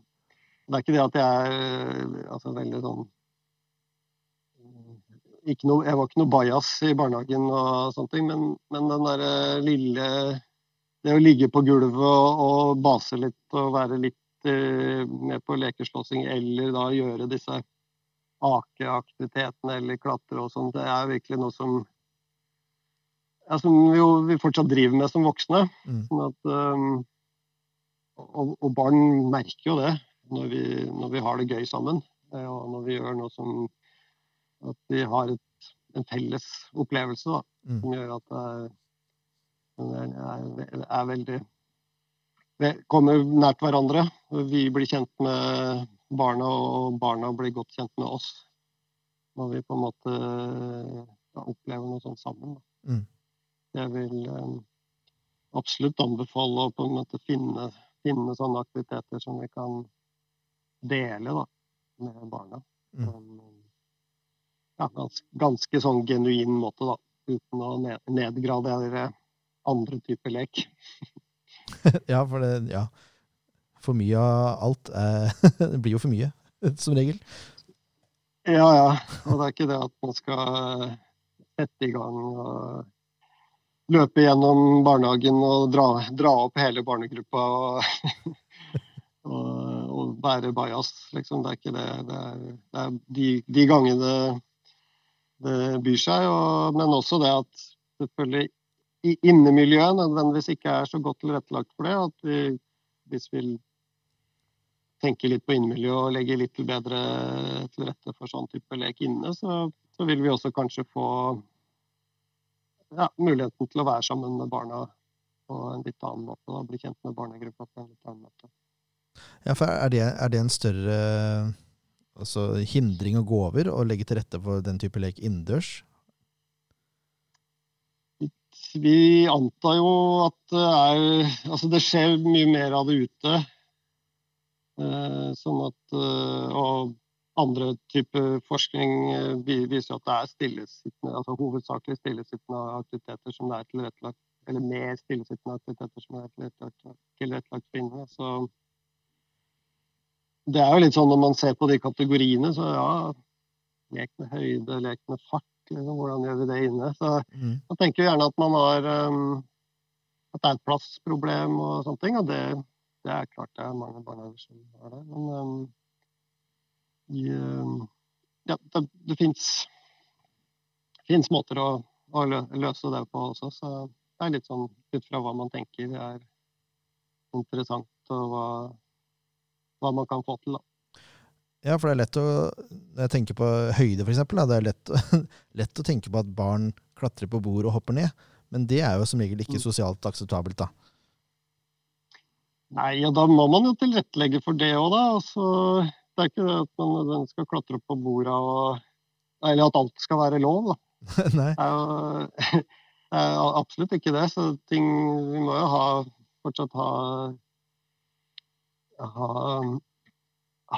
Det er ikke det at jeg er altså, veldig sånn noe, jeg var ikke noe bajas i barnehagen, og sånne ting, men, men den derre lille Det å ligge på gulvet og, og, base litt og være litt eh, med på lekeslåssing, eller da gjøre disse akeaktivitetene eller klatre og sånn, det er virkelig noe som ja, som vi, jo, vi fortsatt driver med som voksne. Mm. Sånn at, um, og, og barn merker jo det når vi, når vi har det gøy sammen. eh, Og når vi gjør noe som At vi har et, en felles opplevelse da, Mm. som gjør at det er, er, er veldig det kommer nært hverandre. Vi blir kjent med barna, og barna blir godt kjent med oss. Når vi på en måte ja, opplever noe sånt sammen. Mm. Jeg vil eh, absolutt anbefale å på en måte finne, finne sånne aktiviteter som vi kan dele da, med barna. Mm. En ja, ganske, ganske sånn genuin måte, da. Uten å nedgradere andre typer lek. ja, for det Ja. For mye av alt eh, det blir jo for mye, som regel. Ja, ja. Og det er ikke det at man skal sette i gang og løpe gjennom barnehagen og dra, dra opp hele barnegruppa og, og, og være bajas, liksom. Det er ikke det. Det er, det er de, de gangene byr seg, og, men også det at selvfølgelig i innemiljøet nødvendigvis ikke er så godt tilrettelagt for det. At vi, hvis vi tenker litt på innemiljø og legger litt bedre til rette for sånn type lek inne, så, så vil vi også kanskje få ja, muligheten til å være sammen med barna på en litt annen måte. Da, bli kjent med barnegruppa på en litt annen måte. Ja, for er det, er det en større altså, hindring å gå over og legge til rette for den type lek innendørs? Vi antar jo at det er Altså det skjer mye mer av det ute. Eh, sånn at eh, Og andre typer forskning eh, vi- viser at det er stillesittende, altså hovedsakelig stillesittende aktiviteter som det er tilrettelagt Eller mer stillesittende aktiviteter som er tilrettelagt, tilrettelagt for inne. Så det er jo litt sånn når man ser på de kategoriene, så ja Lek med høyde, lek med fart. Liksom, hvordan gjør vi det inne? Så Mm. man tenker jo gjerne at man har um, At det er et plassproblem og sånne ting. Og det, det er klart det er mange barnehager som har det. Men um, i, um, ja, det, det fins måter å, å løse det på også. Så det er litt sånn ut fra hva man tenker er interessant, og hva, hva man kan få til. da. Ja, for det er lett å Når jeg tenker på høyde, eksempel, det er lett, lett å tenke på at barn klatrer på bord og hopper ned. Men det er jo som regel ikke Mm. sosialt akseptabelt, da. Nei, og da må man jo tilrettelegge for det òg, da. Altså, det er ikke det at man nødvendigvis skal klatre opp på borda og Eller at alt skal være lov, da. Nei. Det er jo det er absolutt ikke det. Så ting Vi må jo ha fortsatt ha ha,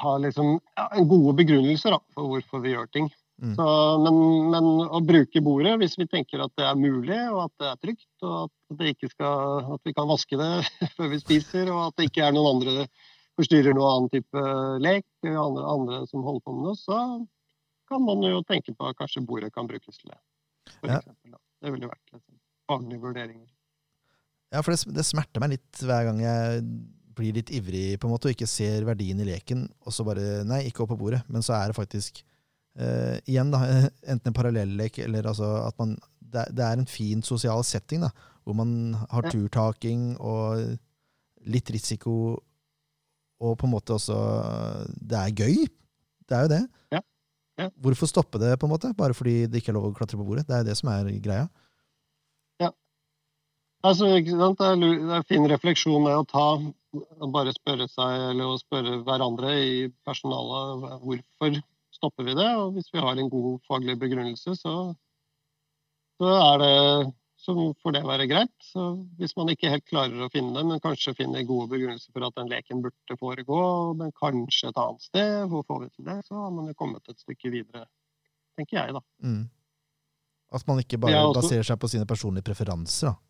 ha liksom ja, gode begrunnelser da, for hvorfor vi gjør ting. Mm. Så, men, men å bruke bordet hvis vi tenker at det er mulig, og at det er trygt, og at, det ikke skal, at vi kan vaske det før vi spiser, og at det ikke er noen andre forstyrrer noen annen type lek, andre, andre som holder på med noe, så kan man jo tenke på at kanskje bordet kan brukes til det. For Ja. eksempel, da. Det ville vært liksom, faglige vurderinger. Ja, for det, det smerter meg litt hver gang jeg blir litt ivrig på en måte, og ikke ser verdien i leken, og så bare Nei, ikke opp på bordet. Men så er det faktisk uh, igjen da, enten en parallellek eller altså at man det, det er en fin sosial setting, da, hvor man har turtaking og litt risiko, og på en måte også Det er gøy. Det er jo det. Ja. Ja. Hvorfor stoppe det, på en måte? Bare fordi det ikke er lov å klatre på bordet? Det er jo det som er greia. Ja. Altså, ikke sant? Det, er, det er en fin refleksjon med å ta og bare spørre seg eller å spørre hverandre i personalet hvorfor stopper vi det. Og hvis vi har en god faglig begrunnelse, så, så, er det, så får det være greit. Så hvis man ikke helt klarer å finne det, men kanskje finner gode begrunnelser for at den leken burde foregå, men kanskje et annet sted, hvor får vi til det, så har man jo kommet et stykke videre, tenker jeg, da. Mm. At man ikke bare også- baserer seg på sine personlige preferanser. da.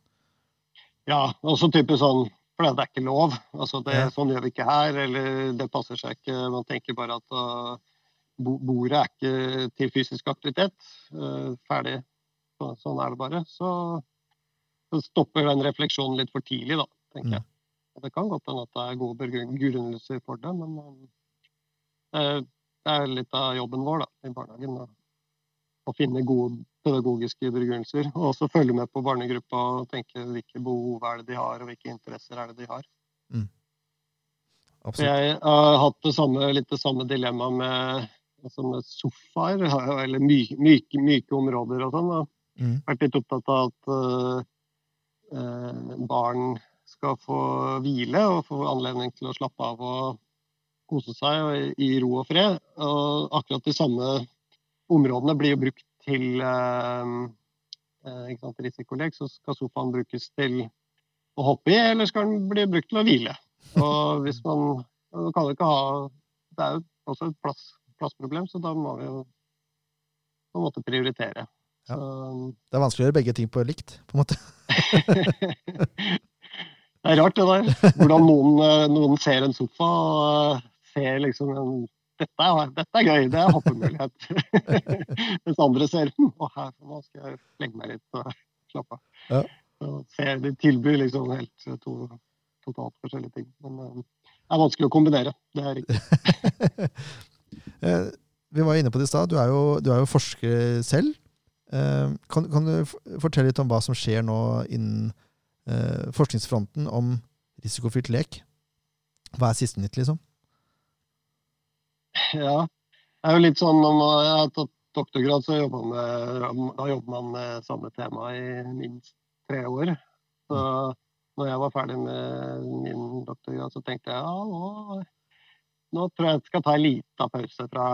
Ja, også type sånn For det er ikke lov. Altså det, Ja. Sånn gjør vi ikke her, eller det passer seg ikke. Man tenker bare at uh, bordet er ikke til fysisk aktivitet. Uh, ferdig. Så, sånn er det bare. Så, så stopper den refleksjonen litt for tidlig, da, tenker Mm. jeg. Det kan godt hende at det er gode begrunn- begrunnelser for det, men uh, det, det er litt av jobben vår da, i barnehagen. Da. å finne gode pedagogiske begrunnelser. Og også følge med på barnegruppa og tenke hvilke behov er det de har, og hvilke interesser er det de har. Mm. Jeg har hatt det samme, litt det samme dilemmaet med, altså med sofaer, eller myke, myke, myke områder og sånn. Mm. Vært litt opptatt av at uh, barn skal få hvile og få anledning til å slappe av og kose seg i ro og fred. Og akkurat de samme områdene blir jo brukt til uh, uh, risikolek, så skal sofaen brukes til å hoppe i, eller skal den bli brukt til å hvile? Og hvis man kan ikke ha Det er jo også et plass, plassproblem, så da må vi jo på en måte prioritere. Ja. det er vanskelig å gjøre begge ting på likt, på en måte. det er rart, det der. Hvordan noen, noen ser en sofa og ser liksom en dette er, dette er gøy, det er hoppemulighet. Mens andre ser hm, å her, nå skal jeg legge meg litt og slappe av. Ja. ser de tilbyr liksom helt to totalt forskjellige ting. Men det er vanskelig å kombinere. Det er riktig. Eh, vi var inne på det i stad. Du, du, er jo forsker selv. Kan, kan, du fortelle litt om hva som skjer nå innen forskningsfronten om risikofylt lek? Hva er siste nytt, liksom? Ja, det er jo litt sånn når man har tatt doktorgrad, så jobber man, da jobber man med samme tema i minst tre år. Så når jeg var ferdig med min doktorgrad, så tenkte jeg ja, nå, nå tror jeg jeg skal ta en liten pause fra,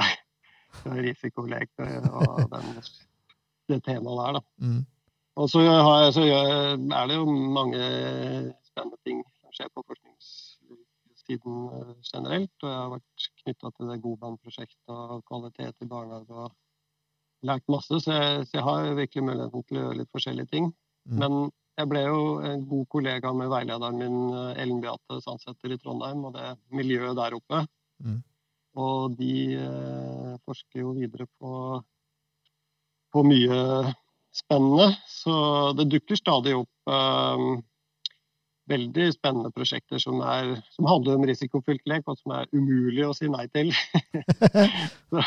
fra risikolek og den, det temaet der, da. Mm. Og så, jeg, så, er det jo mange spennende ting som skjer på forskningssiden eh, generelt. Og jeg har vært knytta til det Godband-prosjektet og kvalitet i barnehage og lært masse. Så jeg, så jeg har virkelig muligheten til å gjøre litt forskjellige ting. Mm. Men jeg ble jo en god kollega med veilederen min, eh, Ellen Beate Sandsæter i Trondheim, og det miljøet der oppe. Mm. Og de eh, forsker jo videre på, på, mye spennende. Så det dukker stadig opp eh, veldig spennende prosjekter som, er, som, handler om risikofylt lek, og som er umulig å si nei til. så,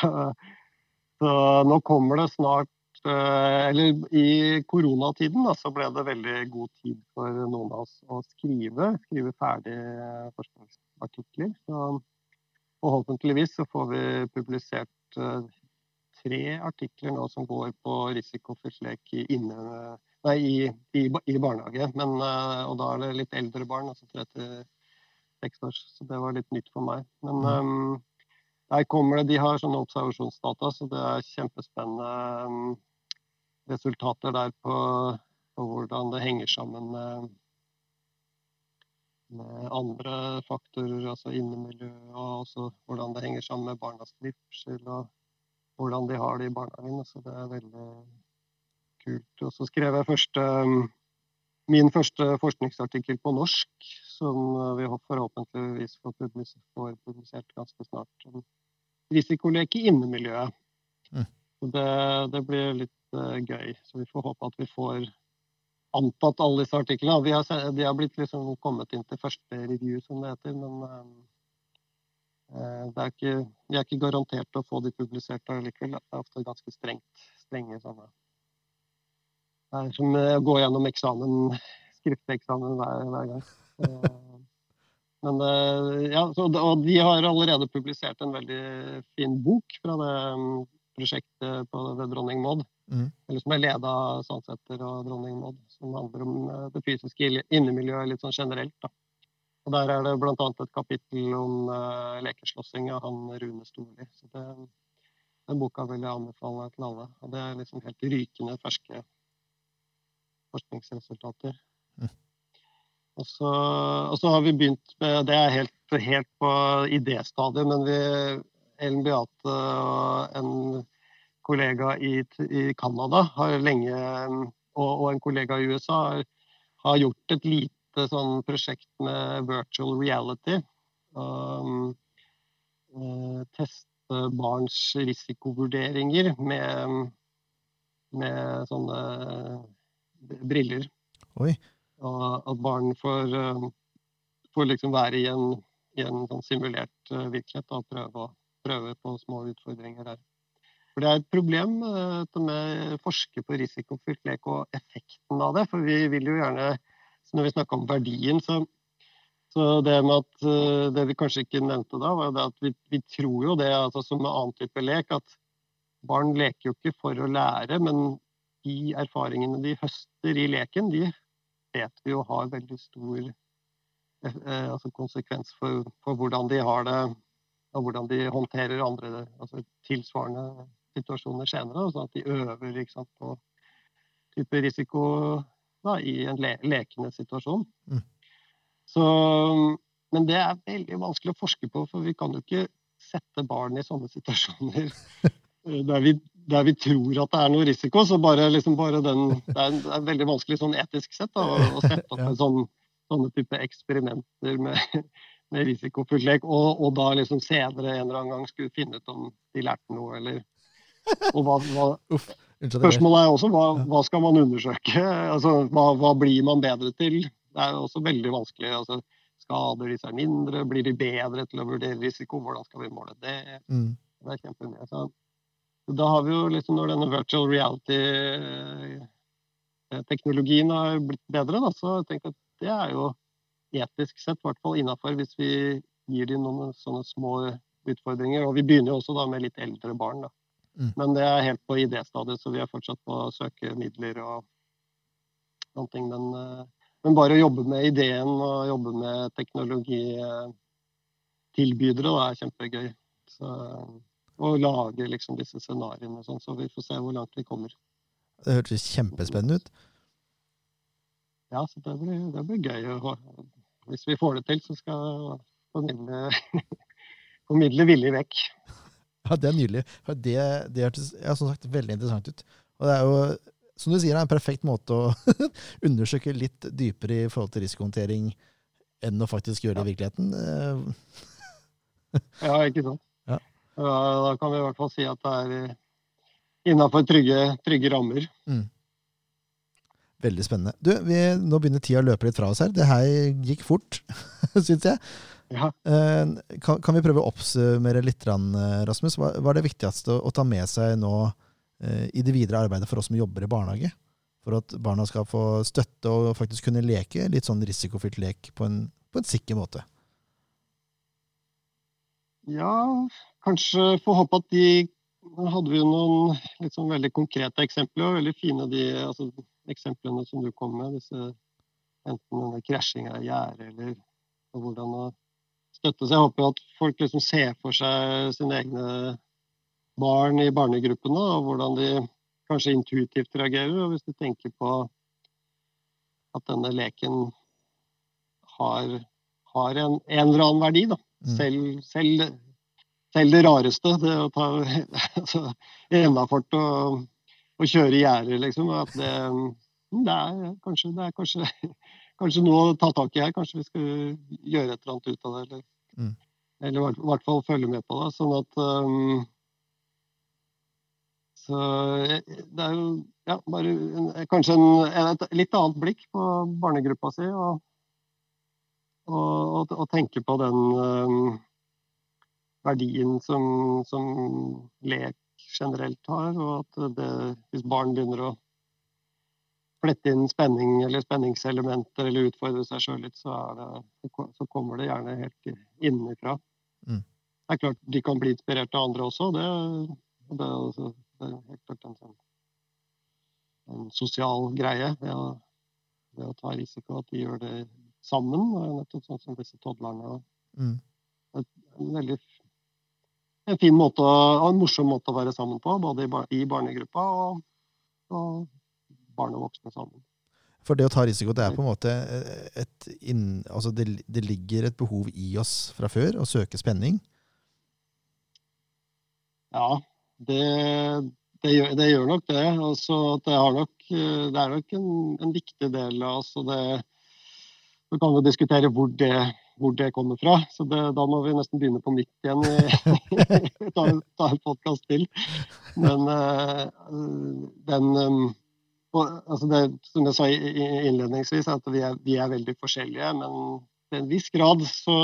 så nå kommer det snart Eh, eller i koronatiden da, så ble det veldig god tid for noen av oss å skrive, skrive ferdig forskningsartikler. Så forhåpentligvis så får vi publisert uh, tre artikler nå som går på risikofylt lek i, nei, i, i, i, barnehage. Men, uh, og da er det litt eldre barn, altså 36 år, så det var litt nytt for meg. Men um, der kommer det, De har sånne observasjonsdata, så det er kjempespennende. Um, resultater der på, på hvordan det henger sammen med, med andre faktorer, altså innemiljø, og også hvordan det henger sammen med barnas trivsel og hvordan de har det i barnehagen. Så det er veldig kult. Og så skrev jeg første, min første forskningsartikkel på norsk, som vi forhåpentligvis får publisert, ganske snart. Om risikolek i innemiljøet. Mm. Det, det, blir litt uh, gøy. Så vi får håpe at vi får antatt alle disse artiklene. Vi har, de har blitt liksom kommet inn til første review, som det heter. Men uh, det er ikke, vi er ikke garantert å få de publisert likevel. Det er ofte ganske strengt, strenge sånne som å gå gjennom eksamen, skrifteksamen hver, hver gang. Men, ja, så, og de har allerede publisert en veldig fin bok fra det prosjektet på, ved Dronning Maud. Mm. Eller som er leda av Sandsæter og Dronning Maud. Som handler om eh, det fysiske innemiljøet litt sånn generelt. Da. Og Der er det bl.a. et kapittel om uh, lekeslåssing av han Rune Storli. Så det, den boka vil jeg anbefale til alle. Og det er liksom helt rykende ferske forskningsresultater. Mm. Og, så, og så, har vi begynt med Det er helt, helt på idéstadiet, men vi Ellen Beate og en kollega i, i Canada har lenge, og, og, en kollega i USA har, har gjort et lite sånn prosjekt med virtual reality. Um, uh, teste barns risikovurderinger med, med sånne briller. Oi. Og at barn får, uh, får liksom være i en, i en sånn simulert uh, virkelighet og prøve prøve på små utfordringer der. For Det er et problem dette med å forske på risikofylt lek og effekten av det. For vi vil jo gjerne, når vi snakker om verdien, så, så det med at det vi kanskje ikke nevnte da, var det at vi, vi tror jo det, altså som med annen type lek, at barn leker jo ikke for å lære, men de erfaringene de høster i leken, de vet vi jo har veldig stor eh, altså konsekvens for, for, hvordan de har det, og hvordan de håndterer andre altså tilsvarende situasjoner senere. Sånn at de øver sant, på type risiko da, i en le lekende situasjon. Mm. Så, men det er veldig vanskelig å forske på, for vi kan jo ikke sette barn i sånne situasjoner der vi, der vi, tror at det er noe risiko. Så bare, liksom bare den, det, er, det er veldig vanskelig sånn etisk sett da, å, å, sette opp en sånn, sånne type eksperimenter med, med risikofull lek, og, og, da liksom senere en eller annen gang skulle finne ut om de lærte noe, eller og hva, hva, Spørsmålet er også hva, hva skal man undersøke? Altså, hva, hva, blir man bedre til? Det er også veldig vanskelig. Altså, skader de seg mindre? Blir de bedre til å vurdere risiko? Hvordan skal vi måle det? Mm. Det er kjempemye. Da har vi jo liksom når denne virtual reality-teknologien eh, har blitt bedre, da, så jeg tenker at det er jo etisk sett, i hvert fall innafor, hvis vi gir dem noen sånne små utfordringer. Og vi begynner jo også da med litt eldre barn, da. Mm. Men det er helt på idéstadiet, så vi er fortsatt på å søke midler og sånne ting. Men, eh, men bare å jobbe med ideen og jobbe med teknologitilbydere da, er kjempegøy. Så og lage liksom disse scenarioene sånn, så vi får se hvor langt vi kommer. Det hørtes kjempespennende ut. Ja, så det blir, det blir gøy. Hvis vi får det til, så skal jeg formidle, formidle villig vekk. Ja, det er nydelig. Det, det hørtes ja, som sagt veldig interessant ut. Og det er jo, som du sier, en perfekt måte å undersøke litt dypere i forhold til risikohåndtering enn å faktisk gjøre det i virkeligheten. ja, ikke sant. Da kan vi i hvert fall si at det er eh, innafor trygge, trygge, rammer. Mm. Veldig spennende. Du, vi, Nå begynner tida å løpe litt fra oss her. Det her gikk fort, syns jeg. Ja. Eh, kan, kan, vi prøve å oppsummere litt, Rasmus? Hva, hva er det viktigste å, ta med seg nå eh, i det videre arbeidet for oss som jobber i barnehage? For at barna skal få støtte og faktisk kunne leke litt sånn risikofylt lek på en, på en sikker måte? Ja, kanskje få håpe at de hadde vi noen liksom veldig konkrete eksempler, og veldig fine de altså, eksemplene som du kom med. Disse, enten denne krasjinga i gjerdet eller hvordan å støtte seg. Jeg håper at folk liksom ser for seg sine egne barn i barnegruppene, og hvordan de kanskje intuitivt reagerer. Og hvis du tenker på at denne leken har, har en, en, eller annen verdi, da. Mm. Selv, selv selv det rareste, det å ta altså, hemmafart og, og kjøre gjerder, liksom. At det, det, er kanskje, det er kanskje, kanskje noe å ta tak i her. Kanskje vi skal gjøre et eller annet ut av det. Eller, mm. eller i hvert fall følge med på det. Sånn at um, så det er jo ja, bare en, kanskje en, et litt annet blikk på barnegruppa si, og, og, og, og tenke på den um, verdien som, som lek generelt har. Og at det, hvis barn begynner å flette inn spenning eller spenningselementer eller utfordre seg sjøl litt, så, det, så, kommer det gjerne helt innenfra. Mm. Det er klart de kan bli inspirert av andre også. Det, det, det er helt klart en, sånn, en sosial greie ved å, ved å, ta risiko. At de gjør det sammen. Nettopp sånn som disse toddlerne. Mm. En veldig en fin måte og en morsom måte å være sammen på, både i barnegruppa og, og barn og voksne sammen. For det å ta risiko, det er på en måte et inn, altså det, det, ligger et behov i oss fra før å søke spenning? Ja, det, det, gjør, det gjør, nok det. Altså, det, nok, det, er nok en, en viktig del av oss. Og det, så kan vi diskutere hvor det hvor det kommer fra. Så det, da må vi nesten begynne på nytt igjen. ta, ta en podkast til. Men uh, den um, og, altså det, Som jeg sa innledningsvis, at vi er, vi er, veldig forskjellige. Men til en viss grad så,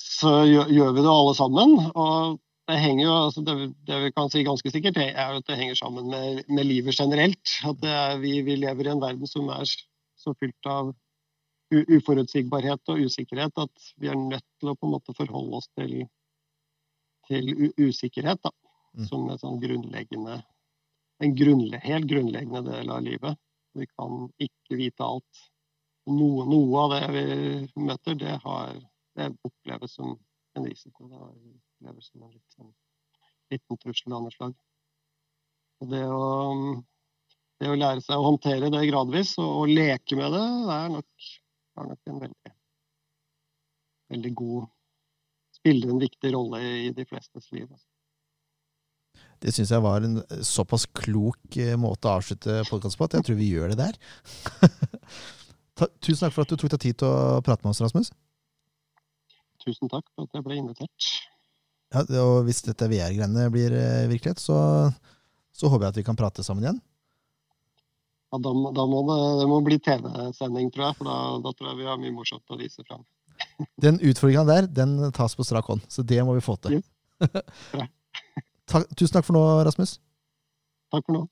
så gjør, gjør, vi det alle sammen. Og det henger jo, altså det, det, vi kan si ganske sikkert, er at det henger sammen med, med livet generelt. At er, vi, vi, lever i en verden som er så fylt av uforutsigbarhet og usikkerhet at vi er nødt til å på en måte forholde oss til, til usikkerhet da, mm. som en sånn grunnleggende en grunnle helt grunnleggende del av livet. Vi kan ikke vite alt. Noe, noe av det vi møter, det, har, det oppleves som en risiko. Det oppleves som en litt, sånn, liten trussel av noe slag. Og det å, det å lære seg å håndtere det gradvis og leke med det, det er nok er nok en veldig, veldig god Spiller en viktig rolle i de flestes liv. Altså. Det syns jeg var en såpass klok eh, måte å avslutte podkasten på at jeg tror vi gjør det der. Tusen takk for at du tok deg tid til å prate med oss, Rasmus. Tusen takk for at jeg ble invitert. Ja, og Hvis dette VR-greiene blir eh, virkelighet, så, så håper jeg at vi kan prate sammen igjen. Ja, da, da må det, det må bli TV-sending, tror jeg. For da, da, tror jeg vi har mye morsomt å vise fram. Den utfordringa der, den tas på strak hånd. Så det må vi få til. Yes. tusen takk for nå, Rasmus. Takk for nå.